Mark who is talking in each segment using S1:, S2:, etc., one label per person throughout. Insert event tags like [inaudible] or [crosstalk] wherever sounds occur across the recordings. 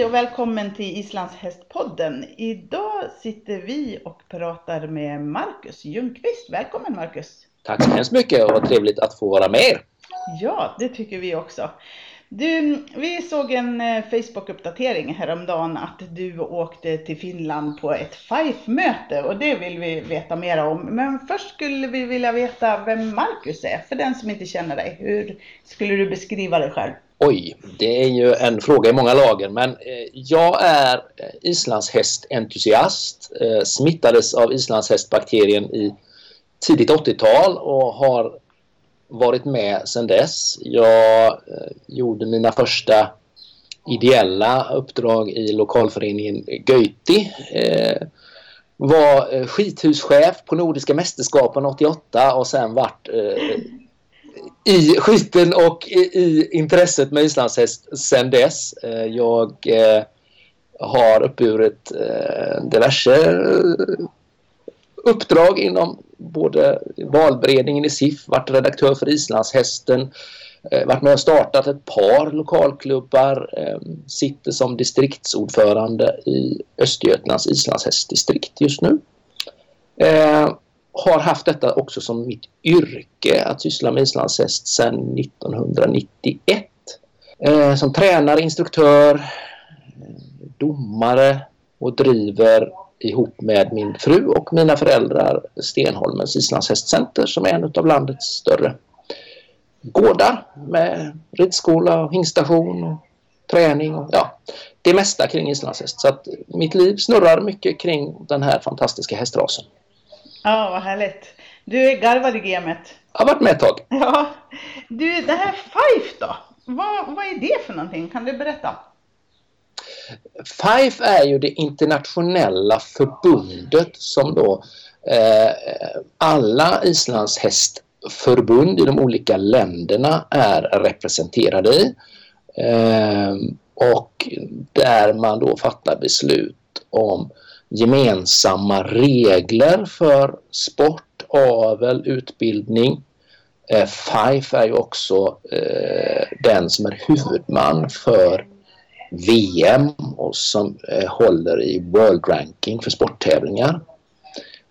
S1: Hej och välkommen till Islandshästpodden. Idag sitter vi och pratar med Marcus Ljungqvist. Välkommen Marcus!
S2: Tack så hemskt mycket och trevligt att få vara med er.
S1: Ja, det tycker vi också. Du, vi såg en eh, Facebook-uppdatering häromdagen att du åkte till Finland på ett FIFE-möte och det vill vi veta mer om. Men först skulle vi vilja veta vem Marcus är, för den som inte känner dig. Hur skulle du beskriva dig själv?
S2: Oj, det är ju en fråga i många lager men eh, jag är eh, islandshästentusiast, eh, smittades av islandshästbakterien i tidigt 80-tal och har varit med sedan dess. Jag eh, gjorde mina första ideella uppdrag i lokalföreningen Göiti. Eh, var eh, skithuschef på Nordiska mästerskapen 88 och sen vart eh, i skiten och i, i intresset med islandshäst sen dess. Eh, jag eh, har uppburit eh, diverse uppdrag inom både valberedningen i SIF, varit redaktör för Islandshästen, varit med och startat ett par lokalklubbar, sitter som distriktsordförande i Östergötlands islandshästdistrikt just nu. Har haft detta också som mitt yrke att syssla med islandshäst sedan 1991. Eh, som tränare, instruktör, eh, domare och driver ihop med min fru och mina föräldrar Stenholmens islandshästcenter som är en av landets större gårdar med ridskola och hingstation och träning och ja, det mesta kring islandshäst. Så att mitt liv snurrar mycket kring den här fantastiska hästrasen.
S1: Ja, vad härligt. Du är garvad i gamet.
S2: Jag har varit med ett tag. [laughs]
S1: Ja. Du, det här Fife då? Vad, vad är det för någonting? Kan du berätta?
S2: FIFE är ju det internationella förbundet som då eh, alla islandshästförbund i de olika länderna är representerade i. Eh, och där man då fattar beslut om gemensamma regler för sport, avel, utbildning. Eh, FIFE är ju också eh, den som är huvudman för VM och som eh, håller i World Ranking för sporttävlingar.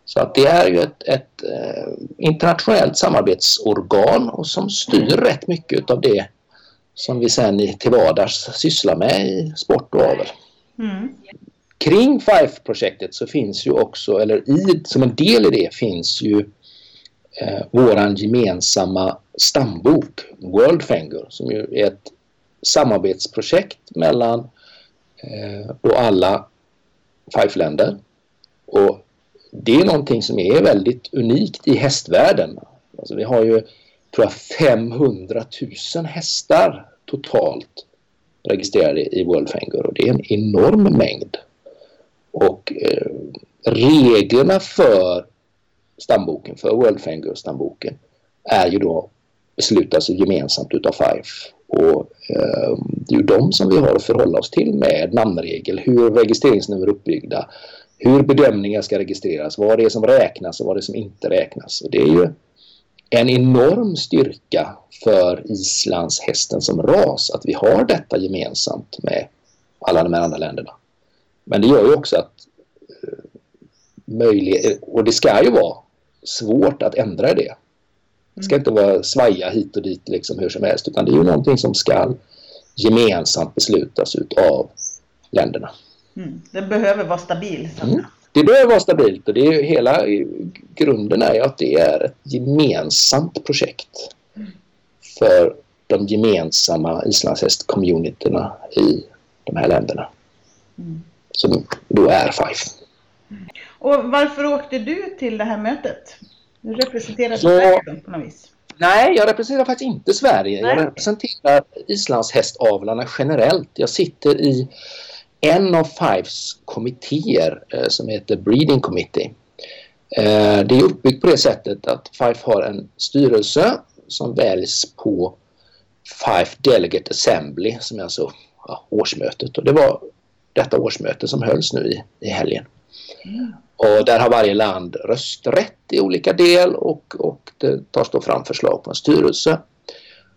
S2: Så att det är ju ett, ett eh, internationellt samarbetsorgan och som styr rätt mycket av det som vi sen till vardags sysslar med i sport och avel. Mm. Kring FIFE-projektet så finns ju också, eller i, som en del i det finns ju eh, våran gemensamma stambok Worldfinger som ju är ett samarbetsprojekt mellan eh, då alla FIFE-länder. Och det är någonting som är väldigt unikt i hästvärlden. Alltså vi har ju tror jag 500 000 hästar totalt registrerade i Worldfinger och det är en enorm mängd. Och eh, reglerna för stamboken, för World Fangirl-stamboken är ju då beslutas gemensamt utav FIFE och eh, det är ju de som vi har att förhålla oss till med namnregel, hur registreringsnummer är uppbyggda, hur bedömningar ska registreras, vad det är som räknas och vad det är som inte räknas. Och det är ju en enorm styrka för islandshästen som ras att vi har detta gemensamt med alla de här andra länderna. Men det gör ju också att eh, möjlighet, och det ska ju vara svårt att ändra det. Det ska inte vara svaja hit och dit liksom hur som helst utan det är ju någonting som ska gemensamt beslutas av länderna.
S1: Mm. Det behöver vara stabilt. Mm.
S2: Det behöver vara stabilt och det är hela grunden är ju att det är ett gemensamt projekt mm. för de gemensamma islandshäst-communityna i de här länderna. Mm. Som då är FIFE.
S1: Och varför åkte du till det här mötet? Du representerar så, Sverige på något vis?
S2: Nej, jag representerar faktiskt inte Sverige. Nej. Jag representerar islandshästavlarna generellt. Jag sitter i en av Fives kommittéer eh, som heter Breeding Committee. Eh, det är uppbyggt på det sättet att Fife har en styrelse som väljs på Fife Delegate Assembly som är alltså ja, årsmötet och det var detta årsmöte som hölls nu i, i helgen. Mm. Och där har varje land rösträtt i olika del och, och det tas då fram förslag på en styrelse.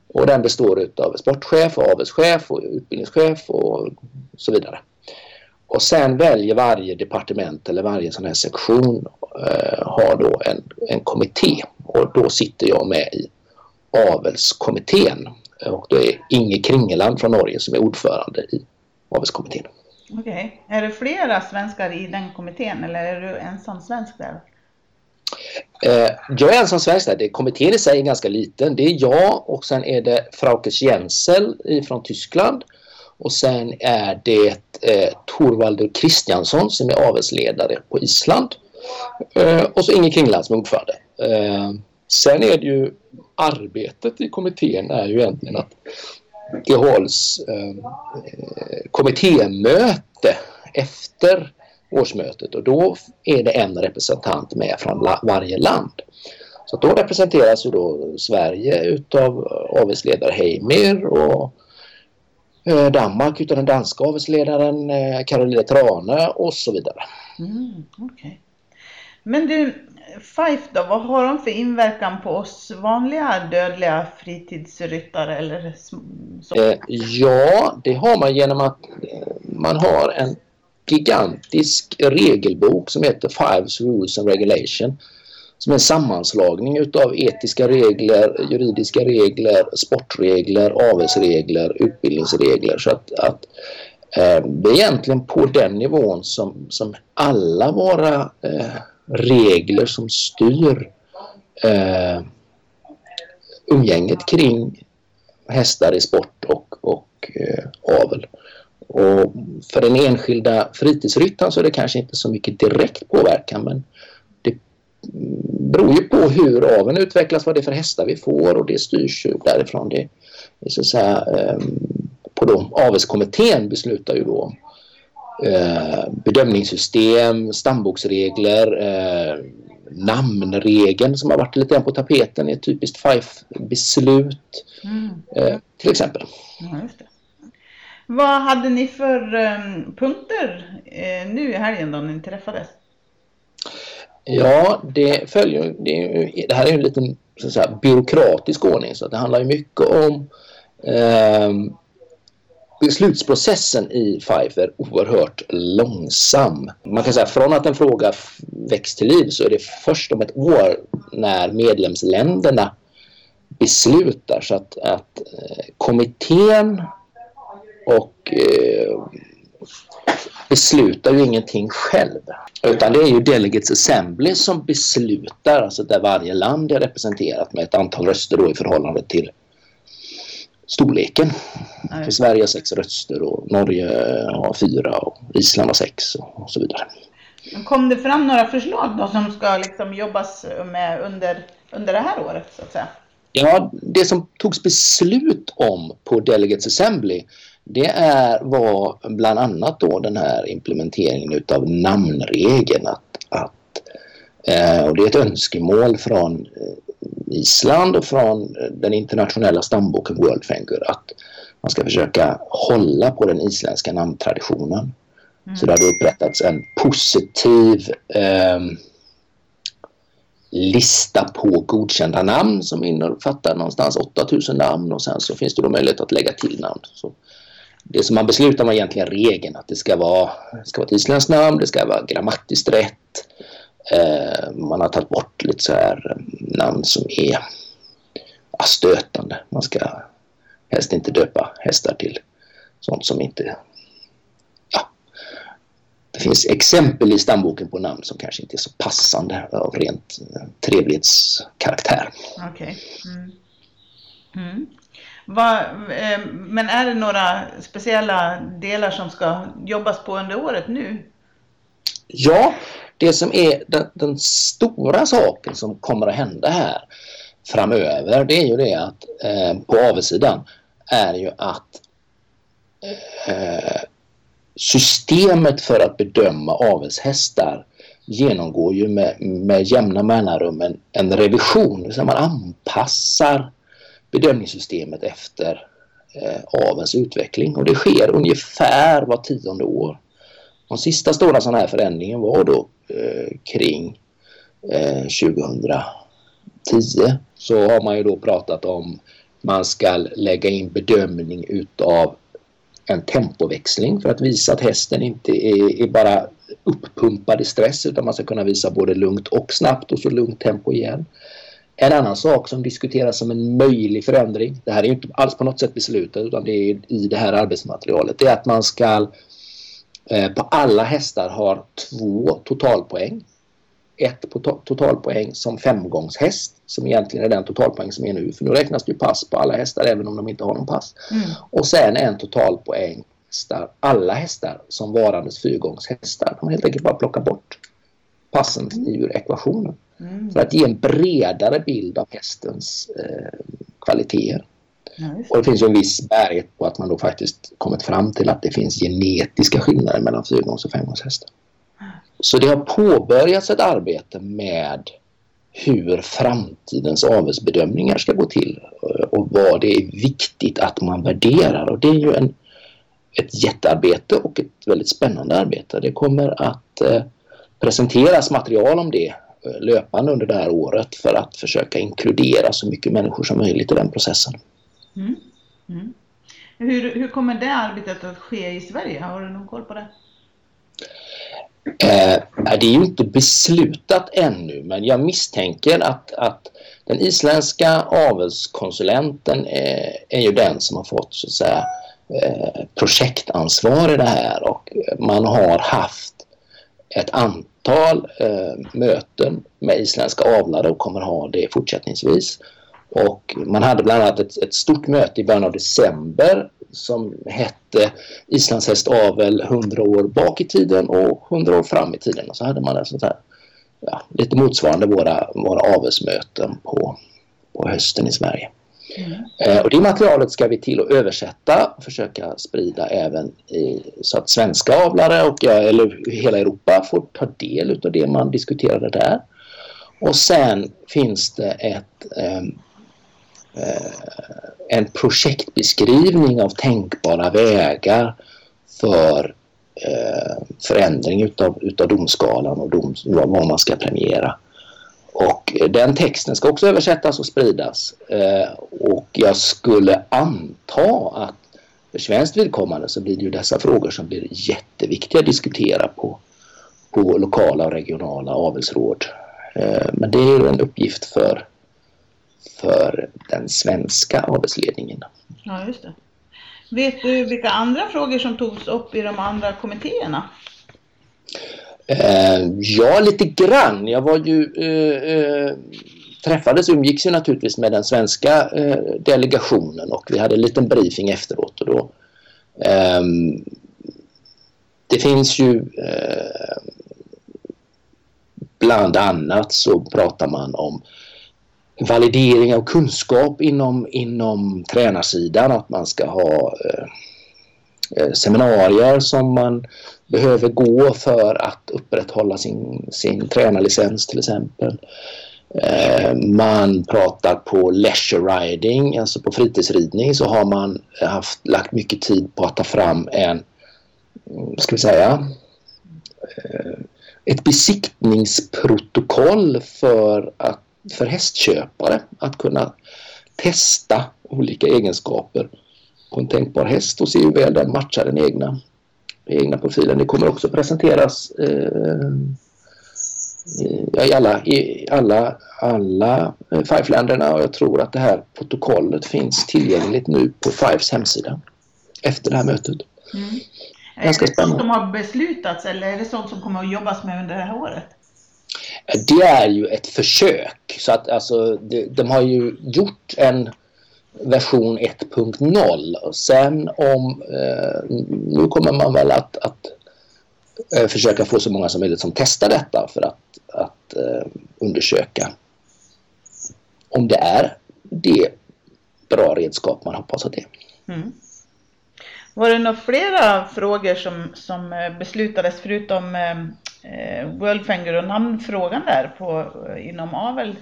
S2: Och den består av sportchef, och avelschef och utbildningschef och så vidare. Och sen väljer varje departement eller varje sån här sektion eh, har då en, en kommitté och då sitter jag med i avelskommittén och det är Inge Kringeland från Norge som är ordförande i avelskommittén.
S1: Okej, okay. är det flera svenskar i den kommittén eller är du ensam svensk där?
S2: Eh, jag är ensam svensk där. kommittén i sig är ganska liten. Det är jag och sen är det Fraukes Jensel från Tyskland och sen är det eh, Torvaldur Kristiansson som är avelsledare på Island. Eh, och så Inge Kringland som är ordförande. Eh, sen är det ju arbetet i kommittén är ju egentligen att Eh, kommittémöte efter årsmötet och då är det en representant med från varje land. Så då representeras ju då Sverige utav avelsledare Heimir och Eh, Danmark utav den danska avelsledaren eh, Carolina Trane och så vidare.
S1: Mm, okay. Men du, Fife då, vad har de för inverkan på oss vanliga dödliga fritidsryttare? Eller
S2: så? Eh, ja, det har man genom att eh, man har en gigantisk regelbok som heter Fives Rules and Regulation som är en sammanslagning utav etiska regler, juridiska regler, sportregler, avelsregler, utbildningsregler. Så att, att eh, det är egentligen på den nivån som, som alla våra eh, regler som styr eh, umgänget kring hästar i sport och, och eh, avel. Och för den enskilda fritidsryttaren så är det kanske inte så mycket direkt påverkan men det beror ju på hur aveln utvecklas, vad det är för hästar vi får och det styrs ju därifrån. Det, det så att säga, eh, på då, avelskommittén beslutar ju då bedömningssystem, stamboksregler, eh, namnregeln som har varit lite på tapeten är ett typiskt FIFE-beslut mm. eh, till exempel.
S1: Ja, Vad hade ni för um, punkter eh, nu i helgen då när ni träffades?
S2: Ja, det följer det, det här är en liten så att säga, byråkratisk ordning så det handlar ju mycket om eh, beslutsprocessen i Five är oerhört långsam. Man kan säga från att en fråga väcks till liv så är det först om ett år när medlemsländerna beslutar så att, att eh, kommittén och eh, beslutar ju ingenting själv. Utan det är ju Delegates Assembly som beslutar, alltså där varje land är representerat med ett antal röster då i förhållande till storleken. Nej. För Sverige har sex röster och Norge har fyra och Island har sex och, så vidare.
S1: Kom det fram några förslag då som ska liksom jobbas med under, under det här året så att säga?
S2: Ja, det som togs beslut om på Delegates Assembly det är, var bland annat då den här implementeringen utav namnregeln. Att, att, eh, och det är ett önskemål från eh, Island och från den internationella stamboken World Finger att man ska försöka hålla på den isländska namntraditionen. Mm. Så det har upprättats en positiv eh, lista på godkända namn som innefattar någonstans 8000 namn och sen så finns det då möjlighet att lägga till namn. Så det som man beslutar var egentligen regeln att det ska vara, ska vara ett isländskt namn, det ska vara grammatiskt rätt. Eh, man har tagit bort lite så här eh, namn som är stötande. Man ska helst inte döpa hästar till sånt som inte... Ja, det finns exempel i stamboken på namn som kanske inte är så passande av rent eh, trevlighetskaraktär.
S1: Okej. Okay. Mm. Mm. Va, men är det några speciella delar som ska jobbas på under året nu?
S2: Ja, det som är den, den stora saken som kommer att hända här framöver det är ju det att eh, på avsidan är ju att eh, systemet för att bedöma avelshästar genomgår ju med, med jämna mellanrum en, en revision. Så man anpassar bedömningssystemet efter eh, avens utveckling och det sker ungefär var tionde år. Den sista stora sådana här förändringen var då eh, kring eh, 2010 så har man ju då pratat om man ska lägga in bedömning utav en tempoväxling för att visa att hästen inte är, är bara uppumpad i stress utan man ska kunna visa både lugnt och snabbt och så lugnt tempo igen. En annan sak som diskuteras som en möjlig förändring, det här är inte alls på något sätt beslutat utan det är i det här arbetsmaterialet, det är att man ska på alla hästar har två totalpoäng. Ett på to totalpoäng som femgångshäst som egentligen är den totalpoäng som är nu. För nu räknas det ju pass på alla hästar även om de inte har någon pass. Mm. Och sen en totalpoäng hästar, alla hästar som varandes fyrgångshästar. De helt enkelt bara plockat bort passen mm. ur ekvationen. Mm. För att ge en bredare bild av hästens eh, kvaliteter. Ja, och det finns ju en viss bärighet på att man då faktiskt kommit fram till att det finns genetiska skillnader mellan fyrgångs och femgångshästar. Så det har påbörjats ett arbete med hur framtidens avelsbedömningar ska gå till och vad det är viktigt att man värderar. Och det är ju en, ett jättearbete och ett väldigt spännande arbete. Det kommer att eh, presenteras material om det eh, löpande under det här året för att försöka inkludera så mycket människor som möjligt i den processen. Mm.
S1: Mm. Hur, hur kommer det arbetet att ske i Sverige? Har du någon koll på det?
S2: Eh, det är ju inte beslutat ännu men jag misstänker att, att den isländska avelskonsulenten är, eh, är ju den som har fått så att säga, eh, projektansvar i det här och man har haft ett antal eh, möten med isländska avlare och kommer ha det fortsättningsvis. Och man hade bland annat ett, ett stort möte i början av december som hette Islandshästavel 100 år bak i tiden och 100 år fram i tiden. Och så hade man ett sånt här, ja, lite motsvarande våra, våra avelsmöten på, på hösten i Sverige. Mm. Eh, och det materialet ska vi till att översätta och försöka sprida även i, så att svenska avlare och eller hela Europa får ta del av det man diskuterade där. Och sen finns det ett eh, Eh, en projektbeskrivning av tänkbara vägar för eh, förändring utav, utav domskalan och dom, vad man ska premiera. Och den texten ska också översättas och spridas. Eh, och jag skulle anta att för svenskt vidkommande så blir det ju dessa frågor som blir jätteviktiga att diskutera på, på lokala och regionala avelsråd. Men det är en uppgift för för den svenska avelsledningen.
S1: Ja, just det. Vet du vilka andra frågor som togs upp i de andra kommittéerna?
S2: Eh, ja, lite grann. Jag var ju eh, eh, träffades och umgicks ju naturligtvis med den svenska eh, delegationen och vi hade en liten briefing efteråt. Och då, ehm, det finns ju eh, bland annat så pratar man om validering av kunskap inom, inom tränarsidan. Att man ska ha eh, eh, seminarier som man behöver gå för att upprätthålla sin, sin tränarlicens till exempel. Eh, man pratar på leisure riding, alltså på fritidsridning så har man haft, lagt mycket tid på att ta fram en, mm, ska vi säga, eh, ett besiktningsprotokoll för att för hästköpare att kunna testa olika egenskaper på en tänkbar häst och se hur väl den matchar den egna, egna profilen. Det kommer också presenteras eh, i alla, i alla, alla Five-länderna och jag tror att det här protokollet finns tillgängligt nu på Fives hemsida efter det här mötet. Mm.
S1: Ganska är det sånt som har beslutats eller är det sånt som kommer att jobbas med under det här året?
S2: Det är ju ett försök. Så att alltså, de, de har ju gjort en version 1.0 och sen om eh, nu kommer man väl att, att eh, försöka få så många som möjligt som testar detta för att, att eh, undersöka om det är det bra redskap man hoppas att det är. Mm.
S1: Var det några flera frågor som, som eh, beslutades förutom eh, eh, World Worldfinger och namnfrågan där på, eh, inom avel?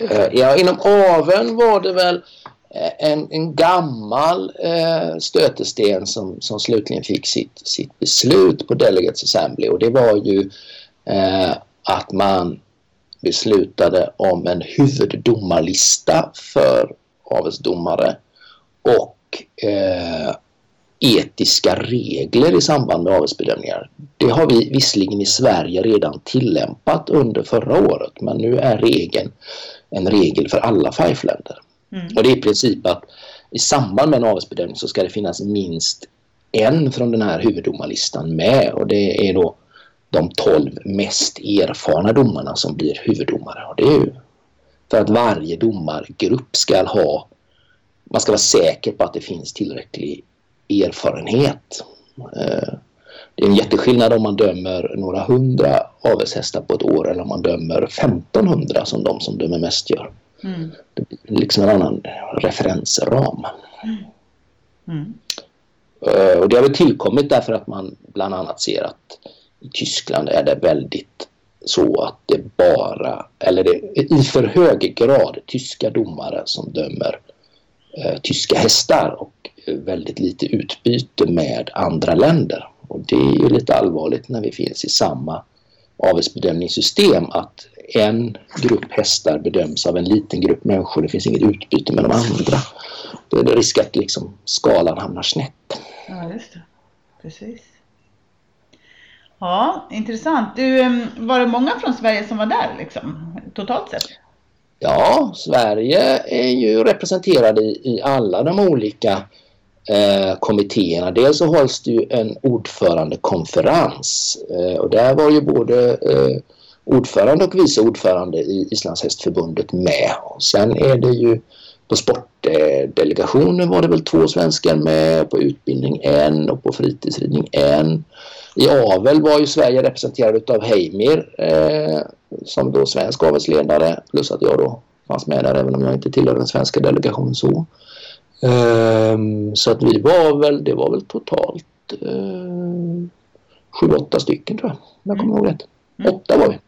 S2: Eh, ja, inom aveln var det väl eh, en, en gammal eh, stötesten som, som slutligen fick sitt, sitt beslut på Delegates Assembly och det var ju eh, att man beslutade om en huvuddomarlista för avelsdomare och eh, etiska regler i samband med avelsbedömningar. Det har vi visserligen i Sverige redan tillämpat under förra året men nu är regeln en regel för alla FIFE-länder. Mm. Och det är i princip att i samband med en avelsbedömning så ska det finnas minst en från den här huvuddomarlistan med och det är då de tolv mest erfarna domarna som blir huvuddomare. Och det är ju för att varje domargrupp ska ha man ska vara säker på att det finns tillräcklig erfarenhet. Eh, det är en jätteskillnad om man dömer några hundra avelshästar på ett år eller om man dömer 1500 som de som dömer mest gör. Mm. Det blir liksom en annan referensram. Mm. Mm. Och det har väl tillkommit därför att man bland annat ser att i Tyskland är det väldigt så att det bara, eller det i för hög grad tyska domare som dömer eh, tyska hästar och väldigt lite utbyte med andra länder. Och det är ju lite allvarligt när vi finns i samma avelsbedömningssystem att en grupp hästar bedöms av en liten grupp människor. Det finns inget utbyte med de andra. Då är det risk att liksom skalan hamnar snett.
S1: Ja, just det. Precis. Ja, intressant. Du, var det många från Sverige som var där liksom, totalt sett?
S2: Ja, Sverige är ju representerade i, i alla de olika eh, kommittéerna. Dels så hålls det ju en ordförandekonferens eh, och där var ju både eh, ordförande och vice ordförande i Islands hästförbundet med. Och sen är det ju på sportdelegationen var det väl två svenskar med, på utbildning en och på fritidsridning en. I avel var ju Sverige representerad av Heimir eh, som då svensk avelsledare plus att jag då fanns med där även om jag inte tillhör den svenska delegationen så. Um, så att vi var väl, det var väl totalt uh, sju, åtta stycken tror jag. Jag kommer ihåg rätt. Mm. Åtta var vi.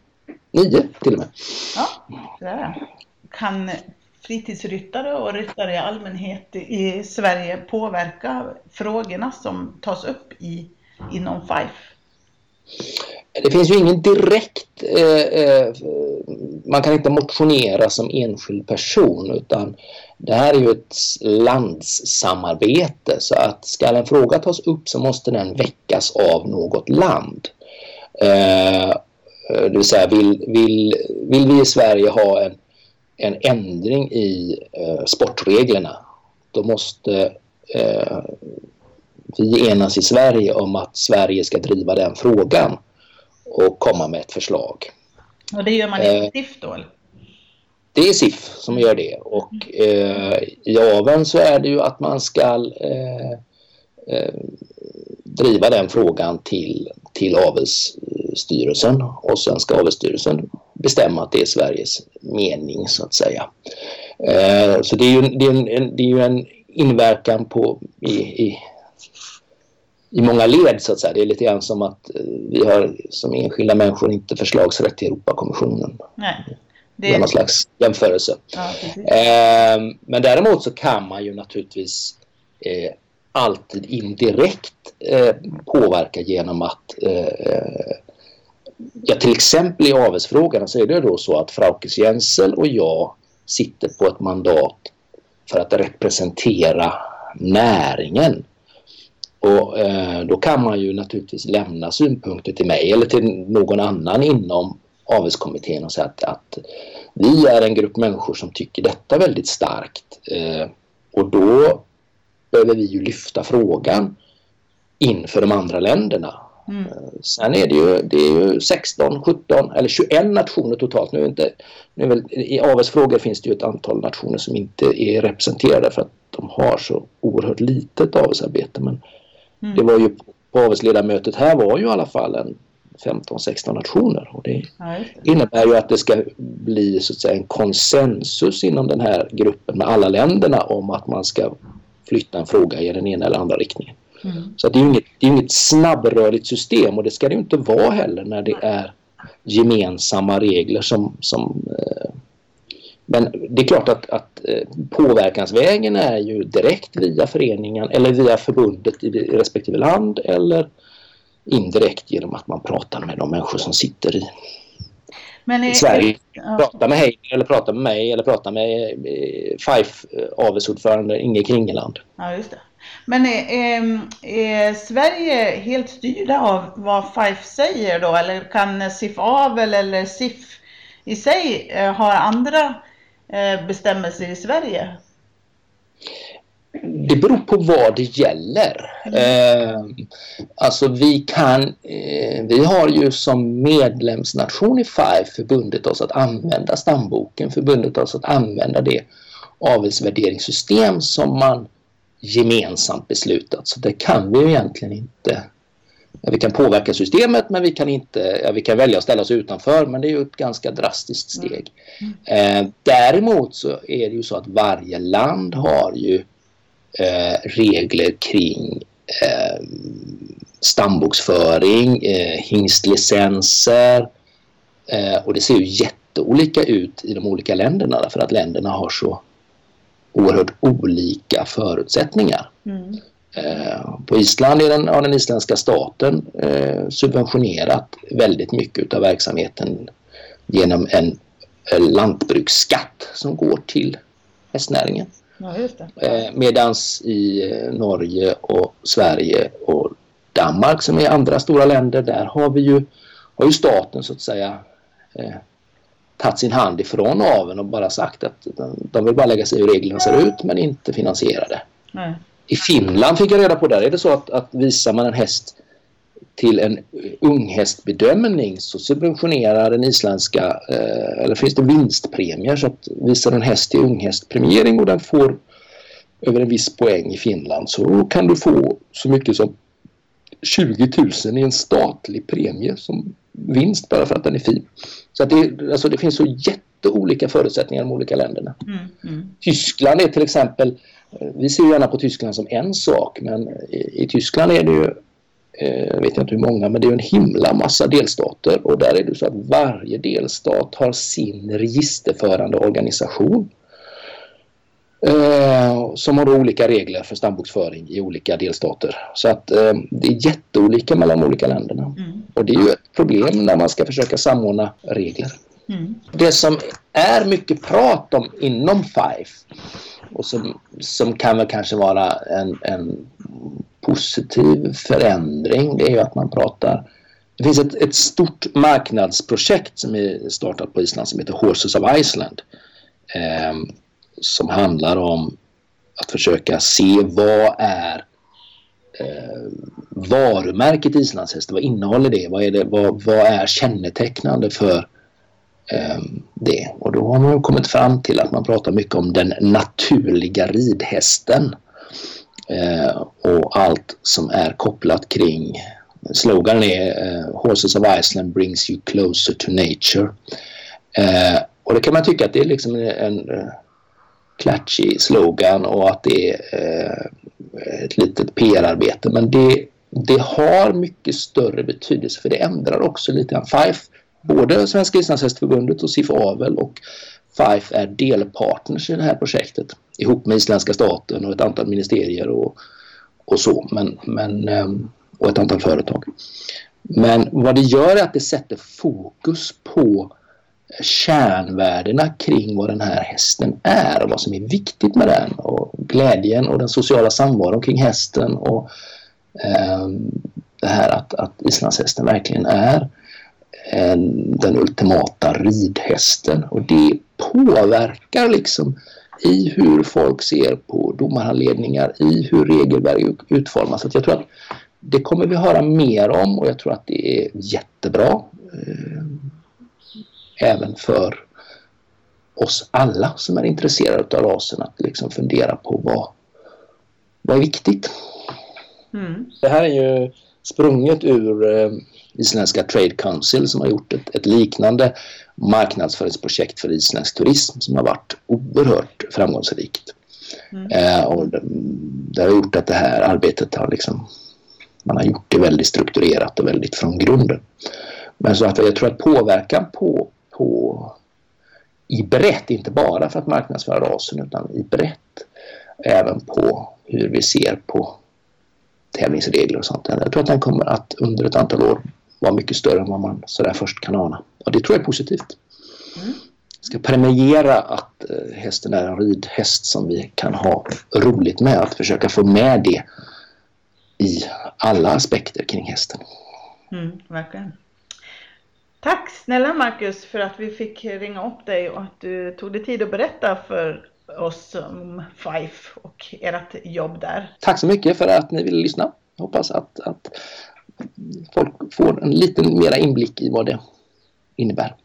S2: Nio till och med.
S1: Ja, det är Kan fritidsryttare och ryttare i allmänhet i Sverige påverka frågorna som tas upp i, inom FIFE?
S2: Det finns ju ingen direkt, eh, eh, man kan inte motionera som enskild person utan det här är ju ett landssamarbete så att ska en fråga tas upp så måste den väckas av något land. Eh, det vill säga vill, vill, vill vi i Sverige ha en, en ändring i eh, sportreglerna då måste eh, vi enas i Sverige om att Sverige ska driva den frågan och komma med ett förslag.
S1: Och det gör man eh, SIF då? Eller?
S2: Det är SIF som gör det och eh, i aven så är det ju att man ska eh, eh, driva den frågan till, till avelsstyrelsen och sen ska avelsstyrelsen bestämma att det är Sveriges mening så att säga. Eh, så det är ju, det är en, det är ju en inverkan på i, i i många led så att säga. Det är lite grann som att eh, vi har som enskilda människor inte förslagsrätt till Europakommissionen. Nej. Det någon slags jämförelse. Ja, eh, men däremot så kan man ju naturligtvis eh, alltid indirekt eh, påverka genom att eh, ja, till exempel i avelsfrågan så är det då så att Fraukes Jensel och jag sitter på ett mandat för att representera näringen. Och eh, då kan man ju naturligtvis lämna synpunkter till mig eller till någon annan inom avelskommittén och säga att, att vi är en grupp människor som tycker detta väldigt starkt. Eh, och då behöver vi ju lyfta frågan inför de andra länderna. Mm. Eh, sen är det ju, det är ju 16, 17 eller 21 nationer totalt. Nu inte, nu väl, I avelsfrågor finns det ju ett antal nationer som inte är representerade för att de har så oerhört litet avelsarbete. Men Mm. Det var ju på avelsledamötet här var ju i alla fall en 15-16 nationer. Och det, innebär ju att det ska bli så att säga, en konsensus inom den här gruppen med alla länderna om att man ska flytta en fråga i den ena eller andra riktningen. Mm. Så det är inget, det är inget snabbrörligt system och det ska det inte vara heller när det är gemensamma regler som, som eh, men det är klart att, att eh, påverkansvägen är ju direkt via föreningen eller via förbundet i respektive land eller indirekt genom att man pratar med de människor som sitter i. Men är, i Sverige. Ja. Prata med Heine eller prata med mig eller prata med eh, Fife avelsordförande Inge Kringeland.
S1: Ja, just det. Men är, är, är, Sverige helt styrda av vad Fife säger då? Eller kan SIF Avel eller SIF i sig eh, ha andra eh, bestämmelser i Sverige?
S2: Det beror på vad det gäller. Eh, alltså vi kan, eh, vi har ju som medlemsnation i FIFE förbundit oss att använda stamboken, förbundit oss att använda det avelsvärderingssystem som man gemensamt beslutat. Så det kan vi ju egentligen inte. Vi kan påverka systemet men vi kan inte, ja, vi kan välja att ställa oss utanför men det är ju ett ganska drastiskt steg. Eh, däremot så är det ju så att varje land har ju eh, regler kring eh, stamboksföring, eh, hingstlicenser eh, och det ser ju jätteolika ut i de olika länderna därför att länderna har så oerhört olika förutsättningar. Mm. Eh, på Island är den, har den isländska staten eh, subventionerat väldigt mycket av verksamheten genom en lantbruksskatt som går till hästnäringen. Ja, eh, medans i Norge och Sverige och Danmark som är andra stora länder, där har vi ju, har ju staten så att säga tagit sin hand ifrån aveln och bara sagt att de vill bara lägga sig i hur reglerna ser ut men inte finansiera det. Nej. I Finland fick jag reda på där är det så att, att visar man en häst till en unghästbedömning så subventionerar den isländska, eh, eller finns det vinstpremier så att visar en häst till unghästpremiering och den får över en viss poäng i Finland så kan du få så mycket som 20 000 i en statlig premie som vinst bara för att den är fin. Så att det, alltså det finns så jätteolika förutsättningar i de olika länderna. Mm, mm. Tyskland är till exempel, vi ser gärna på Tyskland som en sak men i, i Tyskland är det ju, eh, jag vet inte hur många, men det är en himla massa delstater och där är det så att varje delstat har sin registerförande organisation. Eh, som har olika regler för stamboksföring i olika delstater. Så att eh, det är jätteolika mellan de olika länderna. Mm. Och det är ju ett problem när man ska försöka samordna regler. Mm. Det som är mycket prat om inom FIFE och som, som kan väl kanske vara en, en positiv förändring det är ju att man pratar det finns ett, ett stort marknadsprojekt som är startat på Island som heter Horses of Iceland. Eh, som handlar om att försöka se vad är eh, varumärket islandshäst? vad innehåller det? Vad är, det, vad, vad är kännetecknande för Ehm, det? Och då har man kommit fram till att man pratar mycket om den naturliga ridhästen eh, och allt som är kopplat kring Slogan är eh, Horses of Iceland brings you closer to nature. Eh, och det kan man tycka att det är liksom en, en eh, klatschig slogan och att det är eh, ett litet PR-arbete. Men det, det har mycket större betydelse för det ändrar också lite grann. Fife, både Svenska islandshästförbundet och SIF Avel och Fife är delpartners i det här projektet ihop med isländska staten och ett antal ministerier och, och så. Men, men, ehm, och ett antal företag. Men vad det gör är att det sätter fokus på kärnvärdena kring vad den här hästen är och vad som är viktigt med den och glädjen och den sociala samvaron kring hästen och eh, det här att, att islandshästen verkligen är eh, den ultimata ridhästen och det påverkar liksom i hur folk ser på domarhandledningar, i hur regelverk utformas. Så jag tror att det kommer vi höra mer om och jag tror att det är jättebra. Eh, även för oss alla som är intresserade av rasen att liksom fundera på vad, vad är viktigt. Mm. Det här är ju sprunget ur eh, isländska Trade Council som har gjort ett, ett, liknande marknadsföringsprojekt för isländsk turism som har varit oerhört framgångsrikt. Mm. Eh, och det, det, har gjort att det här arbetet har liksom man har gjort det väldigt strukturerat och väldigt från grunden. Men så att jag tror att påverkan på på i brett, inte bara för att marknadsföra rasen utan i brett även på hur vi ser på tävlingsregler och sånt. Jag tror att den kommer att under ett antal år vara mycket större än vad man sådär först kan ana. Och det tror jag är positivt. Mm. ska premiera att eh, hästen är en ridhäst som vi kan ha roligt med. Att försöka få med det i alla aspekter kring hästen.
S1: Mm, verkligen. Tack snälla Marcus för att vi fick ringa upp dig och att du tog dig tid att berätta för oss om Fife och ert jobb där.
S2: Tack så mycket för att ni ville lyssna. Jag hoppas att, att folk får en lite mera inblick i vad det innebär.